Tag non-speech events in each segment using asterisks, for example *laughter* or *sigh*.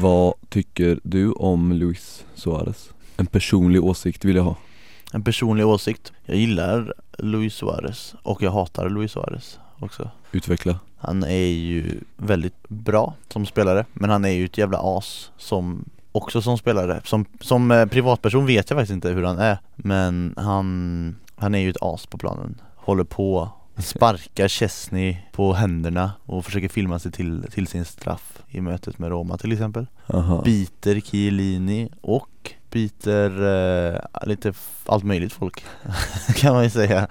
Vad tycker du om Luis Suarez? En personlig åsikt vill jag ha. En personlig åsikt. Jag gillar Luis Suarez och jag hatar Luis Suarez också. Utveckla. Han är ju väldigt bra som spelare men han är ju ett jävla as som också som spelare. Som, som eh, privatperson vet jag faktiskt inte hur han är Men han, han är ju ett as på planen. Håller på Sparkar Chesney på händerna och försöker filma sig till, till sin straff i mötet med Roma till exempel. Aha. Biter Chiellini och biter eh, lite allt möjligt folk *laughs* kan man ju säga.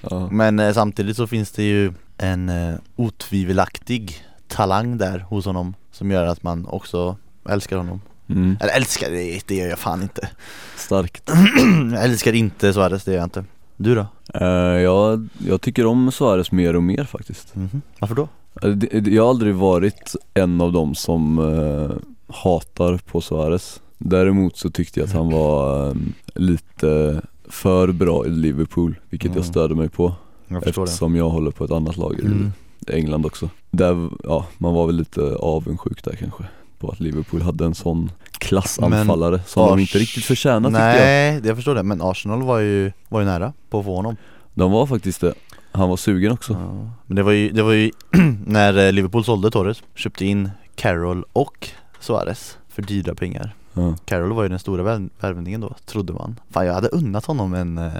Ja. Men eh, samtidigt så finns det ju en eh, otvivelaktig talang där hos honom som gör att man också älskar honom Mm. Eller älskar, det, det gör jag fan inte Starkt *clears throat* Jag älskar inte Suarez, det gör jag inte Du då? Eh, jag, jag tycker om Suarez mer och mer faktiskt Mhm. Varför då? Eh, Jag har aldrig varit en av dem som eh, hatar på Suarez Däremot så tyckte jag att han var eh, lite för bra i Liverpool, vilket Mm. jag störde mig på Jag förstår det Eftersom jag håller på ett annat lag i Mm. England också Där, ja, man var väl lite avundsjuk där kanske På att Liverpool hade en sån klassanfallare som de Ars- inte riktigt förtjänar tyckte jag. Nej, jag förstår det, men Arsenal var ju, var ju nära på att få honom. De var faktiskt det. Han var sugen också. Ja, Men det var ju, det var ju *clears throat* när eh, Liverpool sålde Torres, köpte in Carroll och Suarez för dyra pengar. Ja. Carroll var ju den stora vär- värvningen då, trodde man. Fan jag hade unnat honom en, eh,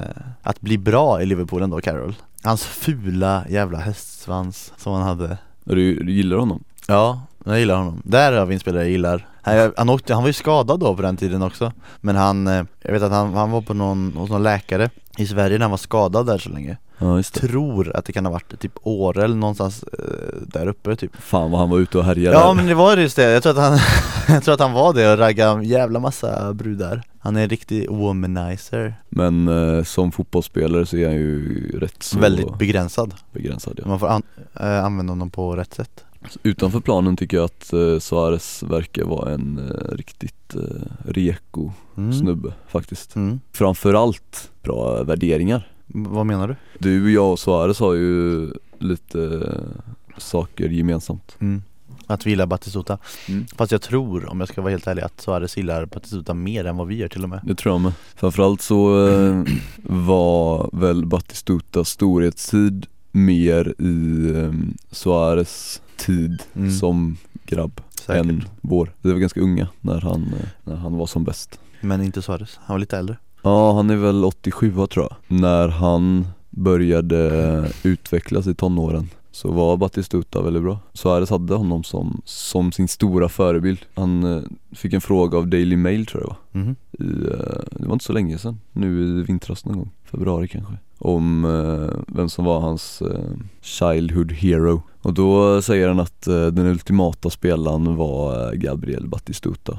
att bli bra i Liverpool ändå, Carroll. Hans fula jävla hästsvans som han hade. Du, du gillar honom? Ja, jag gillar honom. Där har vi en spelare jag gillar. Han, han, åkte, han var ju skadad då på den tiden också. Men han, eh, jag vet att han, han var på någon, hos någon läkare i Sverige när han var skadad där så länge. Ja just det. Tror att det kan ha varit typ Åre eller någonstans eh, där uppe typ. Fan vad han var ute och härjade Ja men det var just det, jag tror att han, *laughs* jag tror att han var det och raggade en jävla massa brudar. Han är en riktig womanizer. Men eh, som fotbollsspelare så är han ju rätt så Väldigt begränsad. begränsad ja. Man får an, eh, använda honom på rätt sätt Utanför planen tycker jag att eh, Suarez verkar vara en eh, riktigt eh, reko mm. snubbe faktiskt Mm. Framförallt bra värderingar Vad menar du? Du, jag och Suarez har ju lite eh, saker gemensamt Mm. Att vi gillar Batistuta Mm. Fast jag tror, om jag ska vara helt ärlig, att Suarez gillar Batistuta mer än vad vi gör till och med Det tror jag med Framförallt så eh, *clears throat* var väl Batistutas storhetstid mer i eh, Suarez tid Mm. som grabb Säkert. än vår. Vi var ganska unga när han, eh, när han var som bäst. Men inte Suarez, han var lite äldre. Ja han är väl 87 tror jag. När han började utvecklas i tonåren så var Batistuta väldigt bra. Suarez hade honom som, som sin stora förebild. Han eh, fick en fråga av Daily Mail tror jag det var. Mhm. i, eh, det var inte så länge sedan, nu i vintras någon gång, februari kanske Om eh, vem som var hans eh, childhood hero. Och då säger han att eh, den ultimata spelaren var Gabriel Batistuta.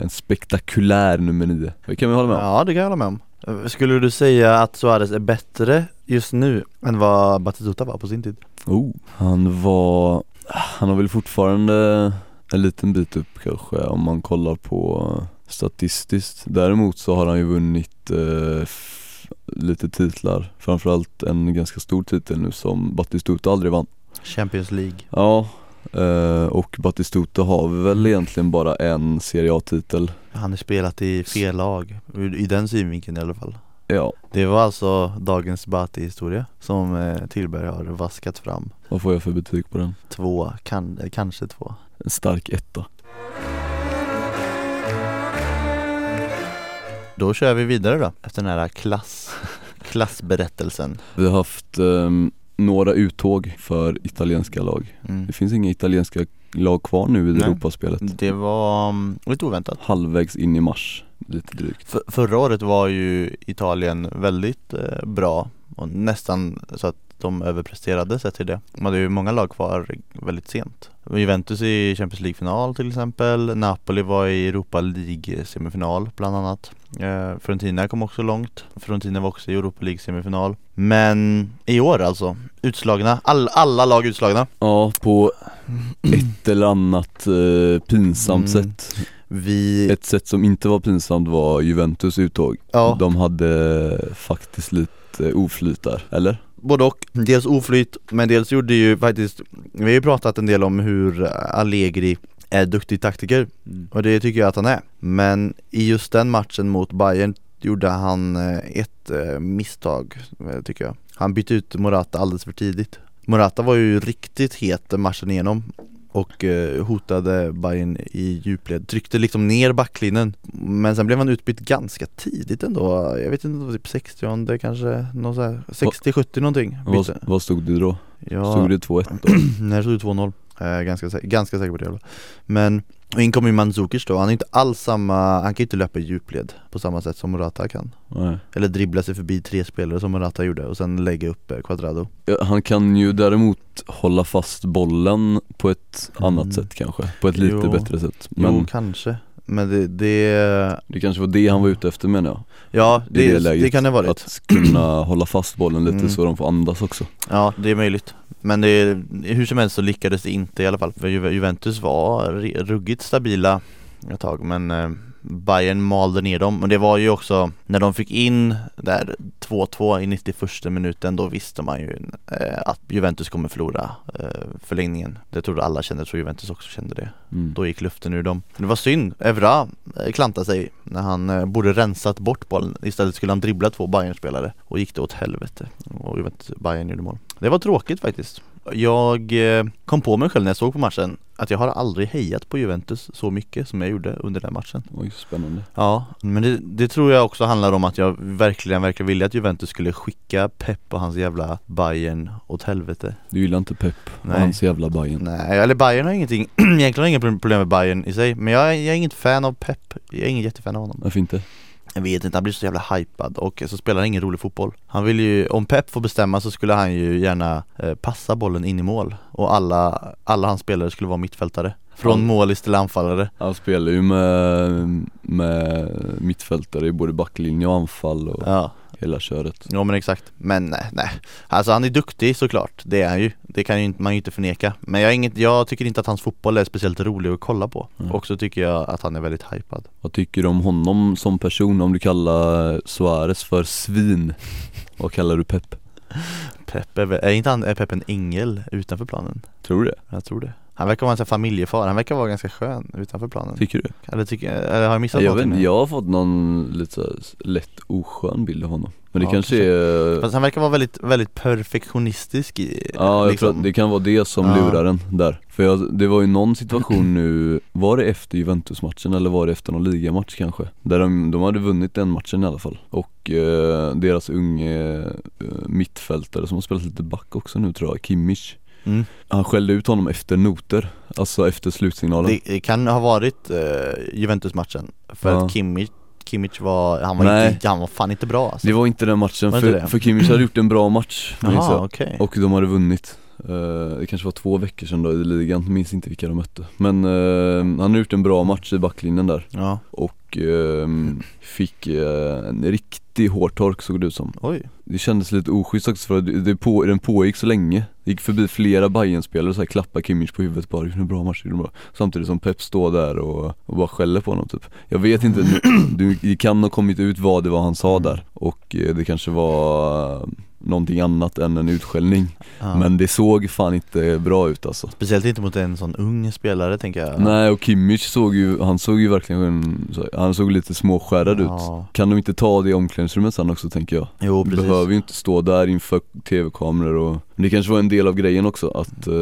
En spektakulär nummer nio, det kan vi hålla med om. Ja det kan jag hålla med om. Skulle du säga att Suarez är bättre just nu än vad Batistuta var på sin tid? oh. Han var, han har väl fortfarande en liten bit upp kanske om man kollar på statistiskt. Däremot så har han ju vunnit eh, lite titlar. Framförallt en ganska stor titel nu som Batistuta aldrig vann. Champions League. Ja, eh, och Batistuta har väl egentligen bara en Serie A-titel. Han har spelat i fel lag, i den synvinkeln i alla fall. Ja, Det var alltså dagens Bati-historia som eh, Tillberg har vaskat fram. Vad får jag för betyg på den? Två, kan, kanske två. En stark etta Då kör vi vidare då, efter den här klass, *laughs* klassberättelsen. Vi har haft ehm, några uttåg för italienska lag. Mm. Det finns inga italienska lag kvar nu i Nej. Europaspelet. Det var mm, lite oväntat. Halvvägs in i mars, lite drygt. För, Förra året var ju Italien väldigt eh, bra och nästan så att de överpresterade sett till det. De hade ju många lag kvar väldigt sent. Juventus i Champions League-final till exempel. Napoli var i Europa League-semifinal bland annat eh, Fiorentina kom också långt Fiorentina var också i Europa League-semifinal Men i år alltså, utslagna, all, alla lag utslagna Ja, på ett eller annat eh, pinsamt Mm. sätt Vi, Ett sätt som inte var pinsamt var Juventus uttåg. ja, De hade faktiskt lite oflyt där, eller? både och. Dels oflyt, men dels gjorde ju faktiskt, vi har ju pratat en del om hur Allegri är duktig taktiker och det tycker jag att han är. Men i just den matchen mot Bayern gjorde han eh, ett eh, misstag, eh, tycker jag. Han bytte ut Morata alldeles för tidigt. Morata var ju riktigt het matchen igenom och hotade Bayern i djupled, tryckte liksom ner backlinjen Men sen blev han utbytt ganska tidigt ändå, jag vet inte, det var typ 60 kanske, någon så här, 60-70 någonting vad stod det då? Ja, Stod det 2-1 då? *clears throat* Nej det stod 2-0 eh, ganska, ganska säker på det i alla fall. Men och in kommer ju Mandzukic då, han är inte alls samma, han kan ju inte löpa i djupled på samma sätt som Morata kan Nej. Eller dribbla sig förbi tre spelare som Morata gjorde och sen lägga upp eh, Quadrado Ja, Han kan ju däremot hålla fast bollen på ett Mm. annat sätt kanske, på ett lite Jo. bättre sätt Men jo kanske, men det, det det kanske var det han var ute efter menar jag. Ja det, det det, kan det ha varit. Att kunna *clears throat* hålla fast bollen lite Mm. så de får andas också. Ja det är möjligt. Men det, hur som helst så lyckades det inte i alla fall För Ju- Juventus var ruggigt stabila ett tag men eh, Bayern malde ner dem. Och det var ju också när de fick in där 2-2 i 91 minuten då visste man ju eh, att Juventus kommer förlora eh, förlängningen. Det trodde alla kände, jag tror Juventus också kände det. Mm. Då gick luften ur dem. Det var synd, Evra eh, klantade sig när han eh, borde rensat bort bollen. Istället skulle han dribbla två Bayern-spelare och gick det åt helvete. Och Juventus, Bayern gjorde mål. Det var tråkigt faktiskt. Jag kom på mig själv när jag såg på matchen att jag har aldrig hejat på Juventus så mycket som jag gjorde under den matchen. Oj, spännande. Ja, men det, det tror jag också handlar om att jag verkligen, verkligen ville att Juventus skulle skicka Pep och hans jävla Bayern åt helvete. Du gillar inte Pep och Nej. hans jävla Bayern. Nej, eller Bayern har ingenting, *clears throat* egentligen har jag inga problem med Bayern i sig Men jag är, jag är inget fan av Pep, jag är ingen jättefan av honom. Varför inte? Jag vet inte, han blir så jävla hypad och så spelar han ingen rolig fotboll. Han vill ju, om Pep får bestämma så skulle han ju gärna eh, passa bollen in i mål. Och alla, alla hans spelare skulle vara mittfältare. Från målis till anfallare. Han spelar ju med, med mittfältare i både backlinje och anfall och Ja, hela köret. Ja men exakt. Men nej, nej. Alltså han är duktig såklart, det är han ju. Det kan ju inte, man ju inte förneka. Men jag, inget, jag tycker inte att hans fotboll är speciellt rolig att kolla på. Mm. Och så tycker jag att han är väldigt hypad. Vad tycker du om honom som person? Om du kallar Suarez för svin? Vad kallar du Pep? *laughs* Pep är, väl- är inte han, är Pep en ängel utanför planen? Tror du det? Jag tror det Han verkar vara en sån familjefar, han verkar vara ganska skön utanför planen Tycker du? Eller, tycker, eller har jag missat Jag, vet, någonting? inte, jag har fått någon lite så lätt oskön bild av honom Men det Ja, kanske är Fast han verkar vara väldigt, väldigt perfektionistisk i, Ja, jag liksom. tror att det kan vara det som Ja. lurar en där För jag, det var ju någon situation nu, var det efter Juventus-matchen eller var det efter någon ligamatch kanske? Där de, de hade vunnit den matchen i alla fall Och eh, deras unge eh, mittfältare som har spelat lite back också nu tror jag, Kimmich mm. Han skällde ut honom efter noter, alltså efter slutsignalen det, kan ha varit uh, Juventus-matchen För Ja. att Kimmich, Kimmich var, han var, Nej. inte, han var fan inte bra alltså. Det var inte den matchen, för, det? för Kimmich hade gjort en bra match *clears throat* jag. okej Och de hade vunnit Eh, Det kanske var två veckor sedan då i ligan, minns inte vilka de mötte Men eh, han har gjort en bra match i backlinjen där Ja, och ehm, fick eh, en riktig hårtork såg det ut som. Oj. Det kändes lite oschysst också för att det, det på, den pågick så länge. Gick förbi flera Bayern-spelare och så här klappade Kimmich på huvudet bara 'Gjorde en bra match, gjorde bra' Samtidigt som Pep står där och, och bara skäller på honom typ. Jag vet inte, *clears throat* du, det kan ha kommit ut vad det var han sa där Och eh, det kanske var eh, någonting annat än en utskällning. Ja. Men det såg fan inte bra ut alltså. Speciellt inte mot en sån ung spelare tänker jag. Nej och Kimmich såg ju, han såg ju verkligen, han såg lite småskärrad ut. Ja. Kan de inte ta det i omklädningsrummet sen också tänker jag? Jo Du precis. behöver ju inte stå där inför tv-kameror och Men det kanske var en del av grejen också att eh,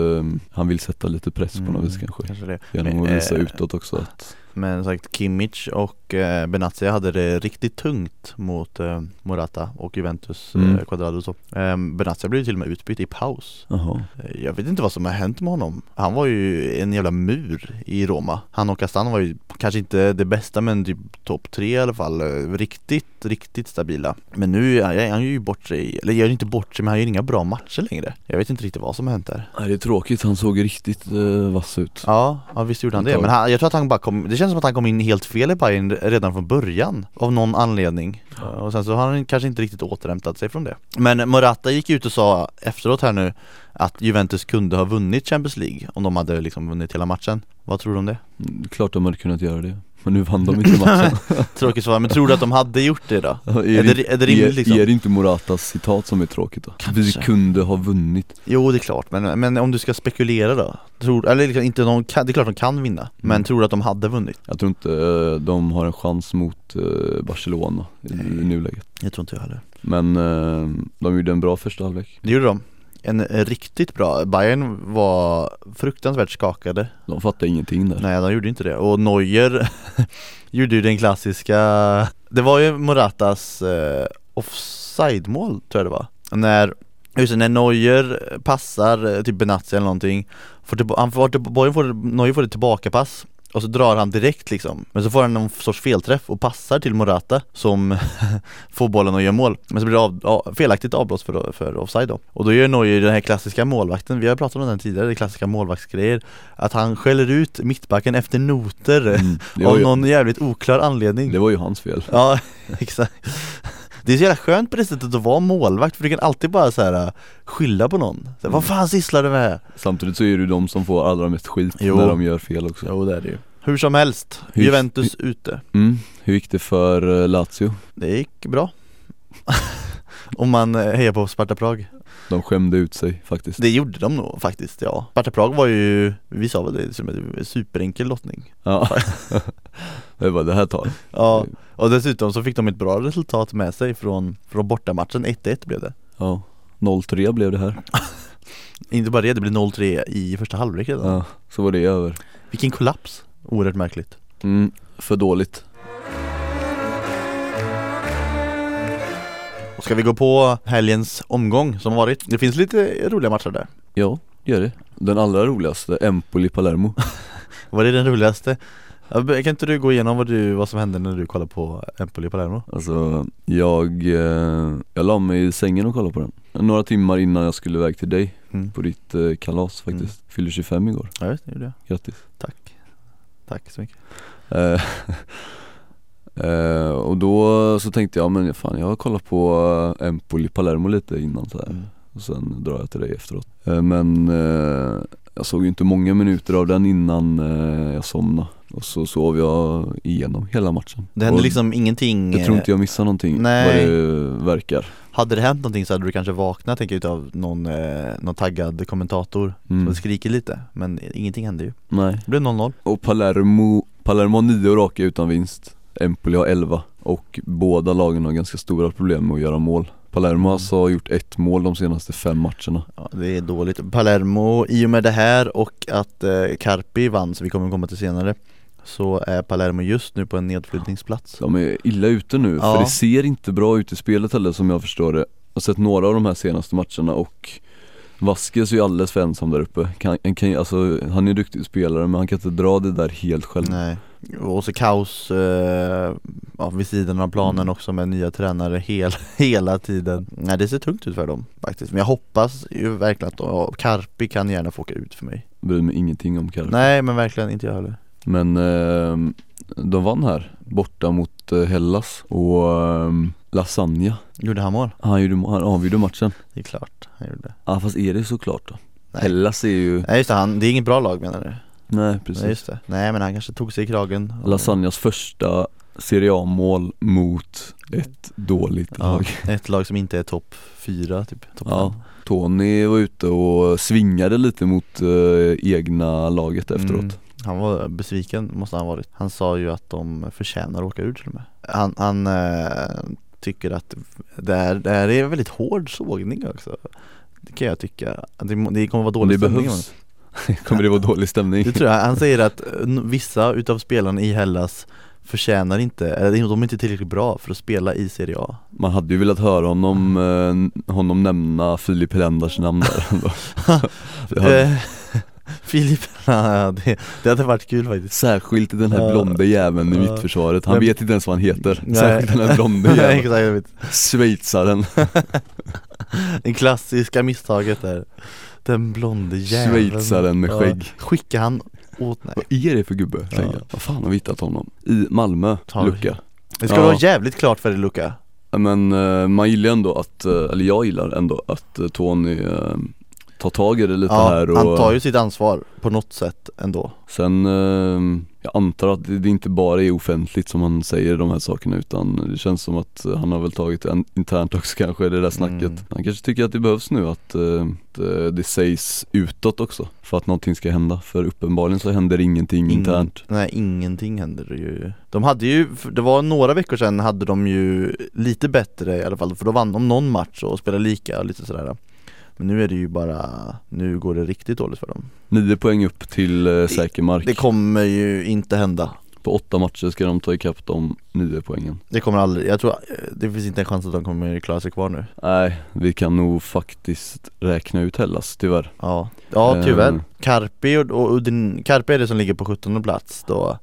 han vill sätta lite press på något vis kanske. Mm, Kanske det. Genom att visa eh, utåt också att Men sagt Kimmich och eh, Benatia hade det riktigt tungt mot eh, Morata och Juventus Mm. eh, Quadrado och så. Eh, Benatia blev till och med utbytt i paus. Jaha, Eh, Jag vet inte vad som har hänt med honom. Han var ju en jävla mur i Roma. Han och Castan var ju kanske inte det bästa men typ topp tre i alla fall. Eh, Riktigt, riktigt stabila. Men nu är han ju bort sig, eller gör inte bort sig men han gör inga bra matcher längre. Jag vet inte riktigt vad som har hänt där. Nej det är tråkigt, han såg riktigt eh, vass ut. Ja, ja visst gjorde han det. Men han, jag tror att han bara kom, det känns som att han kom in helt fel i Bayern redan från början Av någon anledning. Och sen så har han kanske inte riktigt återhämtat sig från det. Men Morata gick ut och sa efteråt här nu Att Juventus kunde ha vunnit Champions League om de hade liksom vunnit hela matchen. Vad tror du om det? Mm, Klart de hade kunnat göra det Men nu vann de inte matchen *laughs* Tråkigt svar, men tror du att de hade gjort det då? *laughs* är, Är det, är det rimligt liksom? är det inte Moratas citat som är tråkigt då? Vi Kanske. kunde ha vunnit Jo det är klart, men, men om du ska spekulera då? Tror, eller liksom, inte kan, det är klart de kan vinna, men Mm. tror du att de hade vunnit? Jag tror inte eh, de har en chans mot eh, Barcelona i, i nuläget Jag tror inte jag heller Men eh, de gjorde en bra första halvlek Det gjorde de En riktigt bra, Bayern var fruktansvärt skakade. De fattade ingenting där. Nej de gjorde inte det, och Neuer *laughs* gjorde ju den klassiska Det var ju Moratas eh, offside-mål tror jag det var. När, just det, när Neuer passar, eh, typ Benazzi eller någonting får han till- Bayern får, Neuer får ett tillbakapass och så drar han direkt liksom. Men så får han någon sorts felträff och passar till Morata som *laughs* får bollen och gör mål. Men så blir det av, ja, felaktigt avblåst för, för offside då. Och då gör Neuer den här klassiska målvakten, vi har pratat om den tidigare, det klassiska målvaktsgrejer Att han skäller ut mittbacken efter noter mm, *laughs* av ju, någon jävligt oklar anledning. Det var ju hans fel. Ja, *laughs* exakt Det är så jävla skönt på det sättet att vara målvakt för du kan alltid bara så här skylla på någon så här, Vad fan sysslar du med? Samtidigt så är det ju de som får allra mest skit Jo. när de gör fel också Jo det är det ju Hur som helst, Hur- Juventus ute mm. Hur gick det för eh, Lazio? Det gick bra *laughs* Om man eh, hejar på Sparta Prag De skämde ut sig faktiskt. Det gjorde de nog faktiskt, ja. Sparta Prag var ju, vi sa väl det som en superenkel lottning. Ja. *laughs* *laughs* Det var det här tar Ja, och dessutom så fick de ett bra resultat med sig från, från bortamatchen, 1-1 blev det. Ja 0-3 blev det här. *laughs* Inte bara det, det blev 0-3 i första halvlek redan. Ja, så var det över. Vilken kollaps, oerhört märkligt. Mm, För dåligt ska vi gå på helgens omgång som varit? Det finns lite roliga matcher där Ja, gör det Den allra roligaste, Empoli-Palermo *laughs* Var det den roligaste? Kan inte du gå igenom vad, du, vad som hände när du kollade på Empoli Palermo? Alltså, jag, eh, jag la mig i sängen och kollade på den Några timmar innan jag skulle iväg till dig Mm. på ditt eh, kalas faktiskt Fyllde 25 igår, Ja just det, gjorde jag. grattis Tack Tack så mycket *laughs* eh, eh, Och då så tänkte jag, men fan jag har kollat på eh, Empoli Palermo lite innan så mm. och sen drar jag till dig efteråt. Eh, Men eh, jag såg ju inte många minuter av den innan eh, jag somnade. Och så sov jag igenom hela matchen. Det hände och liksom ingenting Jag tror inte jag missade någonting Nej. vad det verkar. Hade det hänt någonting så hade du kanske vaknat tänker jag utav någon, eh, någon taggad kommentator mm. som skriker lite. Men ingenting hände ju. Nej. Det blev 0-0 Och Palermo, Palermo har nio raka utan vinst Empoli har 11 och båda lagen har ganska stora problem med att göra mål. Palermo har alltså gjort ett mål de senaste fem matcherna. Ja, det är dåligt. Palermo, i och med det här och att eh, Carpi vann, så vi kommer komma till senare Så är Palermo just nu på en nedflyttningsplats. De är illa ute nu, Ja. för det ser inte bra ut i spelet heller som jag förstår det. Jag har sett några av de här senaste matcherna och Vasquez är ju alldeles för ensam där uppe. Kan, han kan, alltså, Han är en duktig spelare men han kan inte dra det där helt själv. Nej. Och så kaos eh, ja, vid sidan av planen Mm. också med nya tränare hel, *laughs* hela tiden. Nej det ser tungt ut för dem faktiskt. Men jag hoppas ju verkligen att ja, Carpi kan gärna få åka ut för mig. Bryr mig ingenting om Carpi Nej men verkligen inte jag heller. Men eh, de vann här, borta mot eh, Hellas och eh, Lasagna Gjorde han mål? Han, gjorde, han avgjorde matchen. Det är klart han gjorde Ja fast är det såklart då? Nej. Hellas är ju, Nej just det, han, det är inget bra lag menar du? nej precis Nej just det Nej men han kanske tog sig i kragen och- Lasagnas första Serie A-mål mot ett dåligt Ja, lag ett lag som inte är topp fyra typ, topp Ja, fem. Tony var ute och svingade lite mot eh, egna laget efteråt Mm. Han var besviken måste han ha varit Han sa ju att de förtjänar att åka ur till och med Han, han eh, tycker att det här, det här är en väldigt hård sågning också. Det kan jag tycka, det, det kommer vara dålig det stämning behövs. *laughs* Kommer det vara dålig stämning? Det tror jag, han säger att eh, vissa utav spelarna i Hellas förtjänar inte, eller de är inte tillräckligt bra för att spela i Serie A. Man hade ju velat höra honom, eh, honom nämna Filip Helenders namn där *laughs* *laughs* *laughs* Filip, *laughs* det, det hade varit kul faktiskt. Särskilt den här blonde jäveln i mittförsvaret, han vet inte ens vad han heter. Särskilt den här blonde *laughs* jäveln, schweizaren, Det klassiska misstaget där. Den blonde jäveln. Schweizaren med skägg. Skicka han åt, nej. Vad är det för gubbe? Ja. Vad fan har vi hittat honom? I Malmö, Tar- Luca Det ska Ja. vara jävligt klart för dig Luca Men eh, man gillar ändå att, eh, eller jag gillar ändå att eh, Tony eh, ta tag i det lite Ja, här och han tar ju sitt ansvar på något sätt ändå. Sen, eh, jag antar att det inte bara är offentligt som han säger de här sakerna utan det känns som att han har väl tagit en- internt också kanske det där snacket. Mm. Han kanske tycker att det behövs nu att eh, det, det sägs utåt också för att någonting ska hända. För uppenbarligen så händer ingenting Ingen- internt. Nej ingenting händer ju. De hade ju, det var några veckor sedan hade de ju lite bättre i alla fall för då vann de någon match och spelade lika och lite sådär Men nu är det ju bara, nu går det riktigt dåligt för dem. Nio poäng upp till eh, säker mark. Det kommer ju inte hända. På åtta matcher ska de ta ikapp de nio poängen. Det kommer aldrig, jag tror, eh, det finns inte en chans att de kommer klara sig kvar nu. Nej, vi kan nog faktiskt räkna ut Hellas tyvärr. Ja, ja tyvärr. Eh. Carpi och, och Udin, Carpi är det som ligger på 17 plats då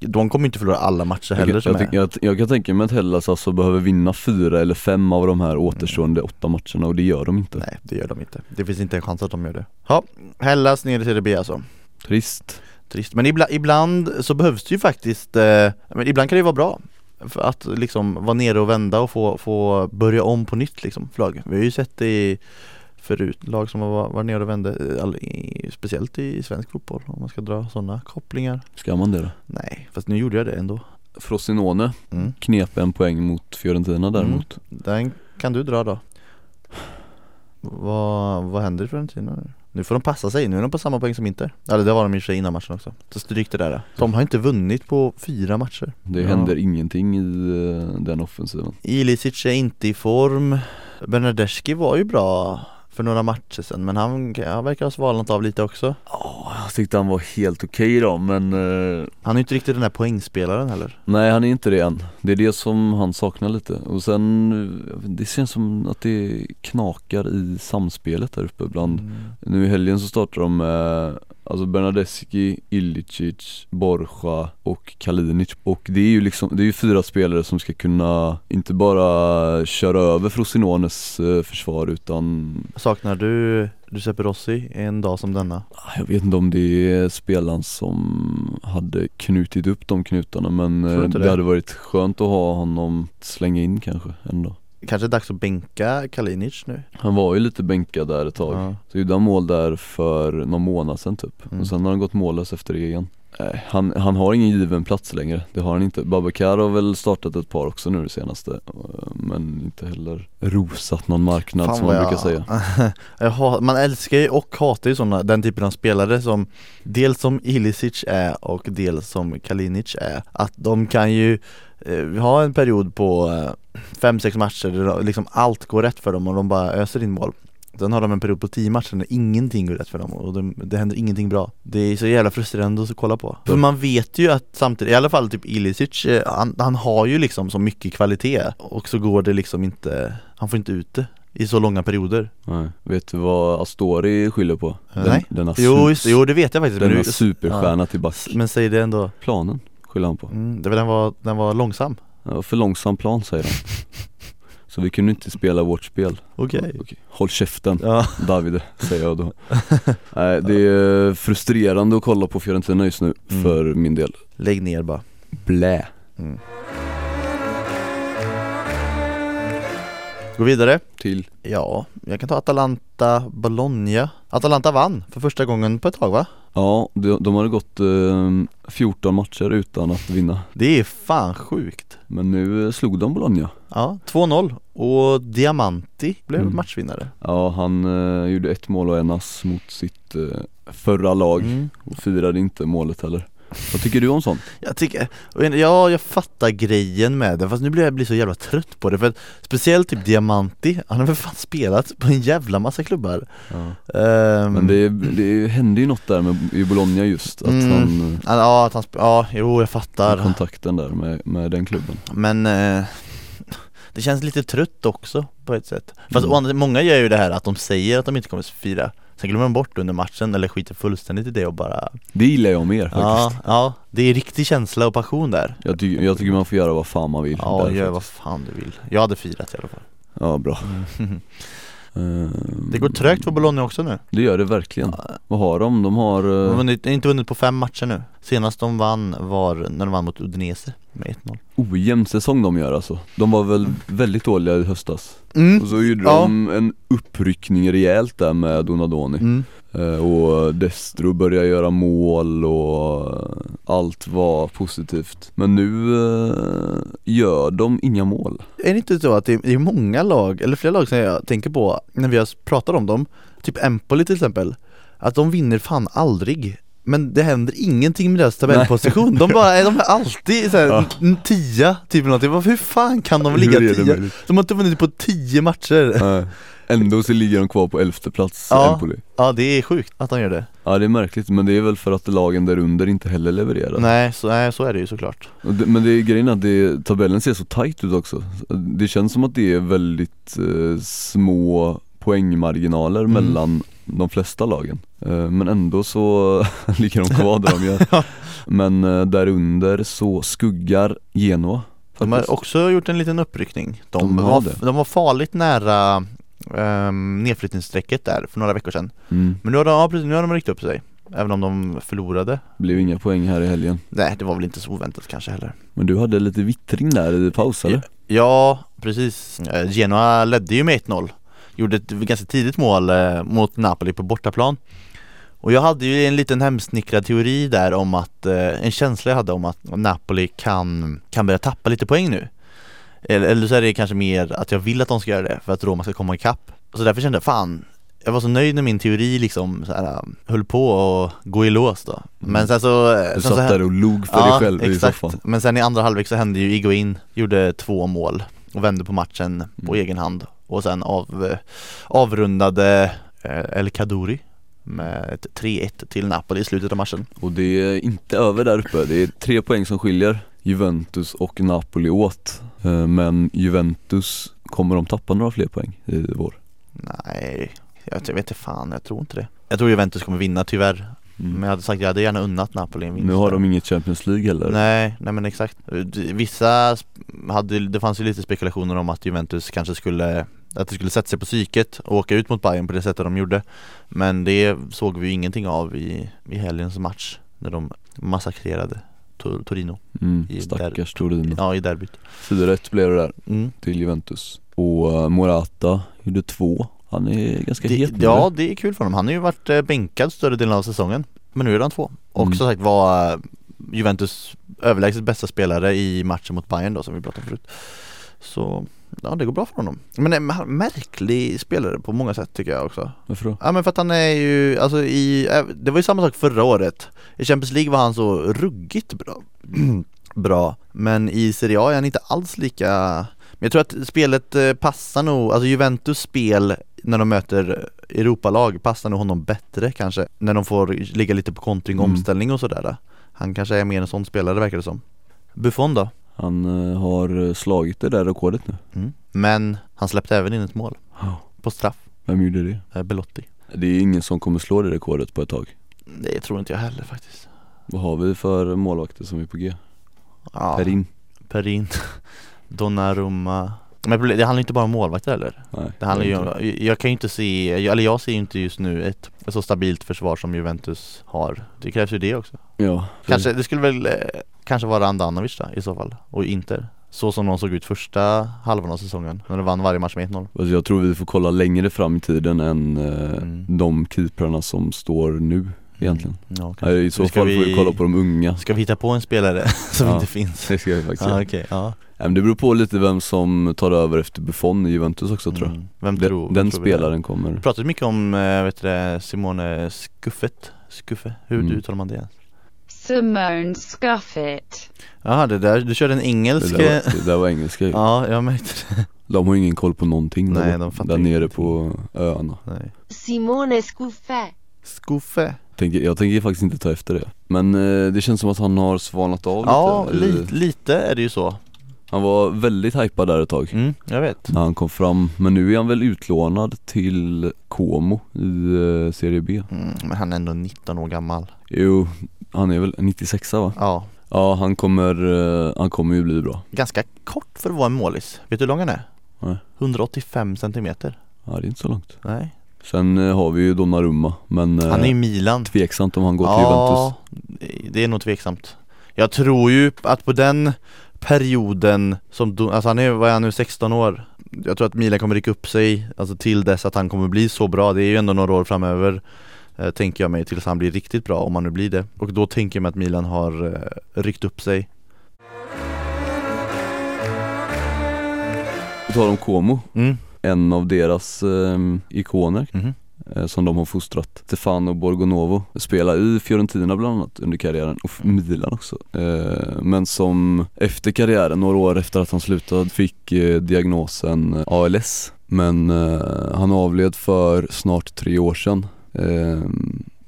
De kommer inte förlora alla matcher heller jag, som jag, är jag, jag kan tänka mig att Hellas alltså behöver vinna fyra eller fem av de här återstående åtta matcherna och det gör de inte. Nej det gör de inte, det finns inte en chans att de gör det. Ja, Hellas ner i Serie B alltså. Trist. Trist, men ibland, ibland så behövs det ju faktiskt, eh, men ibland kan det ju vara bra för att liksom vara nere och vända och få, få börja om på nytt liksom, för lag. Vi har ju sett det i förut, lag som har varit nere och vände, all- i, speciellt i svensk fotboll om man ska dra sådana kopplingar. Ska man det då? Nej, fast nu gjorde jag det ändå. Frosinone mm. knep en poäng mot Fiorentina däremot. Den kan du dra då. Vad, vad händer i Fiorentina nu? Nu får de passa sig, nu är de på samma poäng som Inter. Eller det var de i och för sig innan matchen också. Så stryk det där. De har inte vunnit på fyra matcher. Det Ja. händer ingenting i eh, den offensiven. Ilicic är inte i form. Bernadeschi var ju bra för några matcher sedan men han, han verkar ha svalnat av lite också. Ja, jag tyckte han var helt okej då men eh, Han är inte riktigt den här poängspelaren heller. Nej han är inte det än. Det är det som han saknar lite. Och sen Det känns som att det knakar i samspelet där uppe bland Mm. Nu i helgen så startar de med Alltså Bernadeschi, Ilicic, Borja och Kalinic. Och det är ju liksom, det är ju fyra spelare som ska kunna inte bara köra över Frosinones eh, försvar utan Saknar du Giuseppe Rossi en dag som denna? ah, Jag vet inte om det är spelaren som hade knutit upp de knutarna men eh, det det? hade varit skönt att ha honom slänga in kanske ändå Kanske dags att bänka Kalinic nu? Han var ju lite bänkad där ett tag Ja. Så gjorde han mål där för någon månad sedan typ Mm. och sen har han gått mållös efter det igen Nej, han, han har ingen given plats längre, det har han inte. Babakar har väl startat ett par också nu det senaste eh, Men inte heller rosat någon marknad Fan som man jag- brukar säga. *laughs* Jag Man älskar ju och hatar ju sådana, den typen av spelare som Dels som Ilicic är och dels som Kalinic är. Att de kan ju eh, ha en period på eh, fem sex matcher där liksom allt går rätt för dem och de bara öser in mål Sen har de en period på 10 matcher när ingenting går rätt för dem och de, det händer ingenting bra. Det är så jävla frustrerande att kolla på. För man vet ju att samtidigt, i alla fall typ Ilicic, eh, han, han har ju liksom så mycket kvalitet och så går det liksom inte, han får inte ut det i så långa perioder. Nej. Vet du vad Astori skyller på? Den, Nej. Denna, Jo, just, jo det vet jag faktiskt men denna du- superstjärna till back Men säg det ändå. Planen skyller han på. Mm, det var, den, var, den var långsam. Ja, För långsam plan säger han *laughs* Så vi kunde inte spela vårt spel. Okej. Okej, Håll käften Ja, *laughs* Davide, säger jag då. *laughs* Nej det är frustrerande att kolla på Fiorentina just nu Mm. för min del. Lägg ner bara. Blä. Mm. Gå vidare. Till? Ja, jag kan ta Atalanta Bologna Atalanta vann för första gången på ett tag va? Ja, de, de hade gått eh, 14 matcher utan att vinna. Det är fan sjukt. Men nu eh, slog de Bologna. Ja, 2-0 och Diamanti blev Mm. matchvinnare. Ja, han eh, gjorde ett mål och en ass mot sitt eh, förra lag. Mm. och firade inte målet heller Vad tycker du om sånt? Jag tycker, ja jag fattar grejen med det fast nu blir jag blir så jävla trött på det för att Speciellt typ Diamanti, han har väl fan spelat på en jävla massa klubbar. Ehm, Men det, det hände ju något där med, i Bologna just, att Mm. han, ja, Ja, att han, ja jo jag fattar. kontakten där med, med den klubben. Men eh, det känns lite trött också på ett sätt. Fast Mm. andra- många gör ju det här att de säger att de inte kommer fira. Sen glömmer de bort under matchen eller skiter fullständigt i det och bara Det gillar jag mer faktiskt. Ja, ja, det är riktig känsla och passion där. Jag, ty, jag tycker man får göra vad fan man vill Ja, gör vad fan du vill. Jag hade firat i alla fall. Ja bra. Eh, *laughs* Det går trögt för Bologna också nu Det gör det verkligen. Vad har de? De har... De eh, har vunnit, inte vunnit på fem matcher nu Senast de vann var när de vann mot Udinese med 1-0 ojämn säsong de gör alltså. De var väl väldigt dåliga i höstas. mm. Och så gjorde Ja. de en uppryckning rejält där med Donadoni. Mm. Eh, Och Destro började göra mål och allt var positivt. Men nu eh, gör de inga mål. Är det inte så att det är, många lag, eller flera lag som jag tänker på när vi har pratat om dem Typ Empoli till exempel Att de vinner fan aldrig Men det händer ingenting med deras tabellposition De bara, är de är alltid såhär, Ja. tia typ någonting Hur fan kan de ligga tia? De har inte vunnit på tio matcher Nej. Ändå så ligger de kvar på elfte plats, Ja. Empoli. Ja det är sjukt att de gör det Ja det är märkligt men det är väl för att lagen där under inte heller levererar. Nej så, nej, så är det ju såklart men det är grejen att det, tabellen ser så tight ut också. Det känns som att det är väldigt eh, små poängmarginaler Mm. mellan de flesta lagen. Eh, men ändå så *laughs* ligger de kvar där de gör. *laughs* Men eh, där under så skuggar Genoa. De har också gjort en liten uppryckning De, De var, de var farligt nära um, nedflyttningsstrecket där för några veckor sedan. Mm. Men nu har de, ja, precis, nu har de ryckt upp sig Även om de förlorade. Blev inga poäng här i helgen. Nej det var väl inte så oväntat kanske heller. Men du hade lite vittring där i paus eller? Ja precis. Eh, Genoa ledde ju med 1-0 Gjorde ett ganska tidigt mål eh, mot Napoli på bortaplan. Och jag hade ju en liten hemsnickrad teori där om att eh, En känsla jag hade om att Napoli kan, kan börja tappa lite poäng nu eller, eller så är det kanske mer att jag vill att de ska göra det för att Roma ska komma ikapp. Så därför kände jag fan jag var så nöjd när min teori liksom så här, höll på att gå i lås då. Men sen så Du sen satt så där och log för dig själv i soffan. Men sen i andra halvlek så hände ju Iguain Gjorde två mål och vände på matchen på Mm. egen hand. Och sen av, eh, avrundade eh, El Kaduri med ett 3-1 till Napoli i slutet av matchen. Och det är inte över där uppe, det är tre poäng som skiljer Juventus och Napoli åt. Eh, Men Juventus, kommer de tappa några fler poäng i vår? Nej, jag, vet inte fan, jag tror inte det. Jag tror Juventus kommer vinna tyvärr. Mm. Men jag hade sagt, jag hade gärna unnat Napoli en vinst Nu har de inget Champions League heller. Nej, nej men exakt. Vissa sp- hade, det fanns ju lite spekulationer om att Juventus kanske skulle Att det skulle sätta sig på psyket och åka ut mot Bayern på det sättet de gjorde. Men det såg vi ju ingenting av i, i helgens match När de massakrerade Tor- Torino. Mm, i Stackars Torino. Ja, i derbyt. 4-1 blev det där mm. till Juventus. Och eh, Morata gjorde två. Han är ganska det, het nu Ja, det är kul för honom. Han har ju varit eh, bänkad större delen av säsongen Men nu är han två. Och Mm. som sagt var eh, Juventus överlägset bästa spelare i matchen mot Bayern då som vi pratade om förut. Så Ja det går bra för honom. Men en märklig spelare på många sätt tycker jag också. Varför då? Ja men för att han är ju, alltså i, eh, det var ju samma sak förra året. I Champions League var han så ruggigt bra. *clears throat* Bra, men i Serie A är han inte alls lika Men jag tror att spelet eh, passar nog, alltså Juventus spel när de möter Europalag passar nog honom bättre kanske. När de får ligga lite på kontring och Mm. omställning och sådär. Han kanske är mer en sån spelare verkar det som. Buffon då? Han eh, har eh, slagit det där rekordet nu Mm. Men han släppte även in ett mål Ja. På straff, Vem gjorde det? eh, Belotti Det är ingen som kommer slå det rekordet på ett tag Det tror inte jag heller faktiskt Vad har vi för målvakter som är på G? ja. Perin? Perin, *laughs* Donnarumma Men problem- det handlar inte bara om målvakter heller Nej Det handlar ju om, jag kan ju inte se, eller jag ser ju inte just nu ett så stabilt försvar som Juventus har Det krävs ju det också Ja, Kanske, det skulle väl kanske vara Andanovic då, i så fall, och Inter Så som de såg ut första halvan av säsongen, när de vann varje match med 1-0 Alltså jag tror vi får kolla längre fram i tiden än eh, Mm. de keeprarna som står nu egentligen ja, kanske. I så fall får vi kolla på de unga Ska vi hitta på en spelare *laughs* som Ja. inte finns? Det ska vi faktiskt Ja okej, ja men Det beror på lite vem som tar över efter Buffon i Juventus också tror jag Mm. Vem Den, tror, vem den tror vi det spelaren kommer Vi pratat mycket om, eh, vet du Simone Skuffet Skuffe, hur Mm. uttalar man det? Simone Scuffet. Jaha, det där, du körde en det engelsk där, var, det där var engelska *laughs* ju. Ja, jag märkte det. De har ingen koll på någonting Nej, där, de fattar där nere ingenting. på öarna. Nej. Simone Scuffè. Skuffe. Tänker, Jag tänker faktiskt inte ta efter det. Men eh, det känns som att han har svalnat av Ja, lite li, lite är det ju så. Han var väldigt hypad där ett tag. Mm, jag vet. När han kom fram. Men nu är han väl utlånad till Como i eh, Serie B. Mm, Men han är ändå 19 år gammal. Jo, han är väl 96 va? Ja, Ja han kommer, eh, han kommer ju bli bra. Ganska kort för att vara en målis. Vet du hur lång han är? Nej. 185 centimeter. Ja det är inte så långt. Nej, Sen eh, har vi ju Donnarumma men eh, han är i Milan. tveksamt om han går till Juventus. Ja, det är nog tveksamt. Jag tror ju att på den perioden som, alltså han är, vad är han nu, 16 år? Jag tror att Milan kommer rycka upp sig, alltså till dess att han kommer bli så bra, det är ju ändå några år framöver Tänker jag mig tills han blir riktigt bra, om han nu blir det. Och då tänker jag mig att Milan har eh, ryckt upp sig. På tal om Como, mm. en av deras eh, ikoner Mhm. eh, som de har fostrat. Stefano Borgonovo Spelar i Fiorentina bland annat under karriären och Milan också. Eh, Men som efter karriären, några år efter att han slutade, fick eh, diagnosen ALS Men eh, han avled för snart tre år sedan. eh,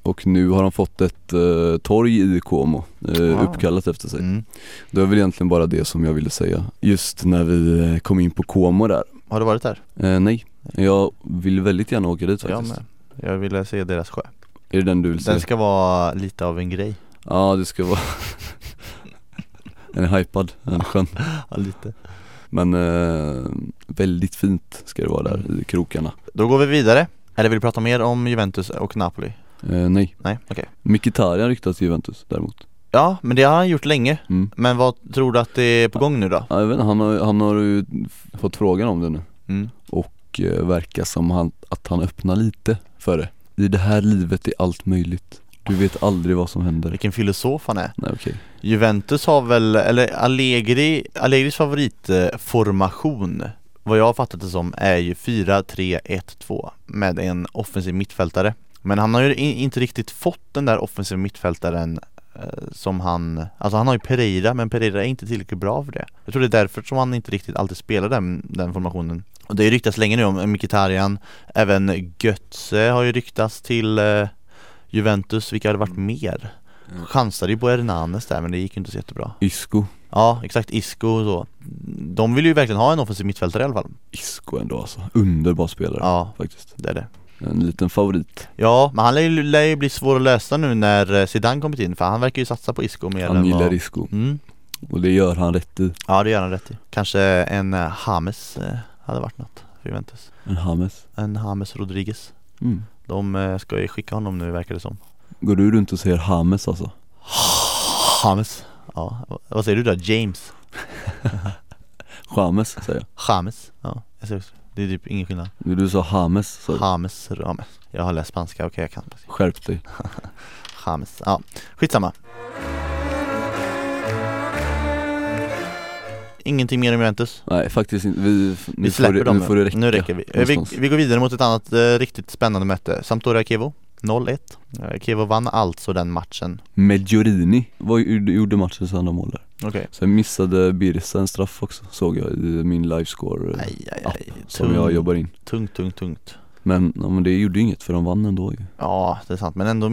och nu har han fått ett eh, torg i Como eh, Wow. uppkallat efter sig. Mm. Det var väl egentligen bara det som jag ville säga Just när vi eh, kom in på Como där. Har du varit där? eh, Nej, jag vill väldigt gärna åka dit Jag faktiskt. Med Jag ville se deras sjö. Är det den du vill se? Den ska vara lite av en grej. Ja det ska vara. *laughs* Den är hypad, den är skön Ja, lite. Men eh, väldigt fint ska det vara där i krokarna. Då går vi vidare Eller vill du prata mer om Juventus och Napoli? eh, Nej, Nej, okej. Mkhitaryan ryktas till Juventus däremot. Ja, men det har han gjort länge. Mm. Men vad tror du att det är på gång nu då? ja, jag vet inte, han har, han har ju fått frågan om det nu. Mm. och eh, verkar som han, att han öppnar lite för det. I det här livet är allt möjligt. Du vet aldrig vad som händer. Vilken filosof han är. Nej okej. Juventus har väl, eller Allegri, Allegris favoritformation Vad jag har fattat det som är ju 4-3-1-2 Med en offensiv mittfältare. Men han har ju inte riktigt fått den där offensiva mittfältaren eh, som han, alltså han har ju Pereira men Pereira är inte tillräckligt bra för det. Jag tror det är därför som han inte riktigt alltid spelar den, den formationen. Och det ryktas länge nu om Mkhitaryan. Även Götze har ju ryktats till eh, Juventus, vilka hade varit mer? Chansade ju på Hernanes där men det gick ju inte så jättebra. Isco Ja exakt, Isco och så. De vill ju verkligen ha en offensiv mittfältare i alla fall. Isco ändå alltså, underbar spelare Ja, faktiskt. Det är det. En liten favorit. Ja, men han lär ju, lär ju bli svår att lösa nu när eh, Zidane kommit in för han verkar ju satsa på Isco mer Han än gillar vad... Isco. Mm. och det gör han rätt i. Ja det gör han rätt i. Kanske en eh, James eh, hade varit något. För Juventus. En Hames En James Rodriguez. Mm. De eh, ska ju skicka honom nu verkar det som. Går du runt och säger Hames alltså? James Ja, vad säger du då? James? *laughs* James säger jag. James? Ja, jag också. Det är typ ingen skillnad. Du sa Hames så James, James. Jag har läst spanska, okej jag kan spanska. Skärp dig. *laughs* James, ja. Skitsamma. Ingenting mer om Juventus? Nej faktiskt inte, vi, Vi släpper får dem nu får det räcka Nu räcker vi. Vi. Vi går vidare mot ett annat eh, riktigt spännande möte. Sampdoria-Kevo 0-1 eh, Kevo vann alltså den matchen. Var, ju- gjorde matchens andra mål där. Okej. Sen missade Birsa en straff också såg jag i min livescore Aj, aj, app aj. som jag jobbar in. Tungt, tungt, tungt. Men, ja, men det gjorde inget för de vann ändå ju. Ja, det är sant. Men ändå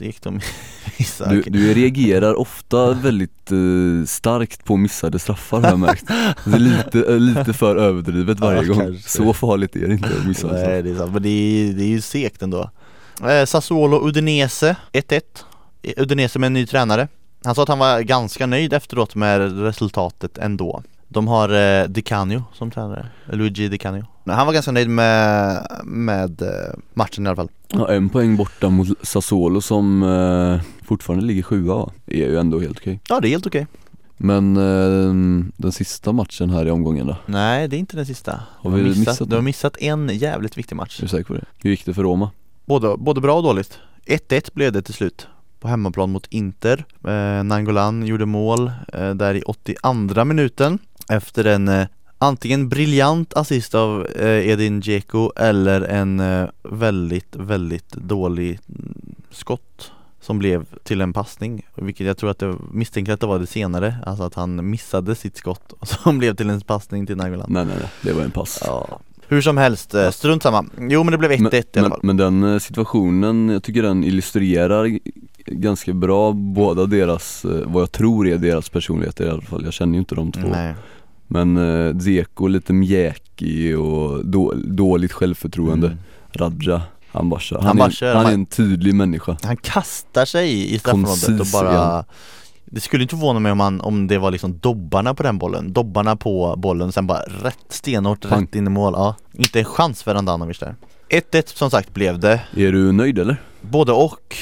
gick de *laughs* vissa Du, du reagerar ofta väldigt eh, starkt på missade straffar har jag märkt. Det är lite, eh, lite för överdrivet varje Ja, gång. kanske. Så farligt är det inte att missa Nej det är sant, men det är, det är ju segt ändå eh, Sassuolo Udinese 1-1 Eh, Udinese med en ny tränare. Han sa att han var ganska nöjd efteråt med resultatet ändå. De har eh, Di Canio som tränare, Luigi Di Canio. Han var ganska nöjd med, med eh, matchen i alla fall. Ja, en poäng borta mot Sassuolo som eh, fortfarande ligger sjua va? är ju ändå helt okej. Ja det är helt okej. Men eh, den sista matchen här i omgången då? Nej det är inte den sista. Har Du vi missat, missat Du har missat en jävligt viktig match. Är du säker på det? Hur gick det för Roma? Både, både bra och dåligt. 1-1 blev det till slut på hemmaplan mot Inter. Eh, Nangolan gjorde mål eh, där i 82 minuten efter en eh, antingen briljant assist av eh, Edin Dzeko eller en eh, väldigt, väldigt dålig mm, skott som blev till en passning, vilket jag tror att det misstänker att det var det senare, alltså att han missade sitt skott *laughs* som blev till en passning till Nangolan. Nej nej nej, det var en pass. Ja. Hur som helst, eh, strunt samma. Jo men det blev 1-1 men, i alla men, fall men den eh, situationen, jag tycker den illustrerar ganska bra båda deras, eh, vad jag tror är deras personligheter i alla fall, jag känner ju inte de två Nej. Men eh, Dzeko lite mjäkig och då, dåligt självförtroende Mm. Radja, han bara. Han Han, är, han är en tydlig människa Han kastar sig i straffområdet och bara Det skulle inte förvåna mig om, man, om det var liksom dobbarna på den bollen, dobbarna på bollen sen bara rätt stenhårt Pang. rätt in i mål. Ja, inte en chans för Andanovic där. 1-1 som sagt blev det, Är du nöjd eller? både och.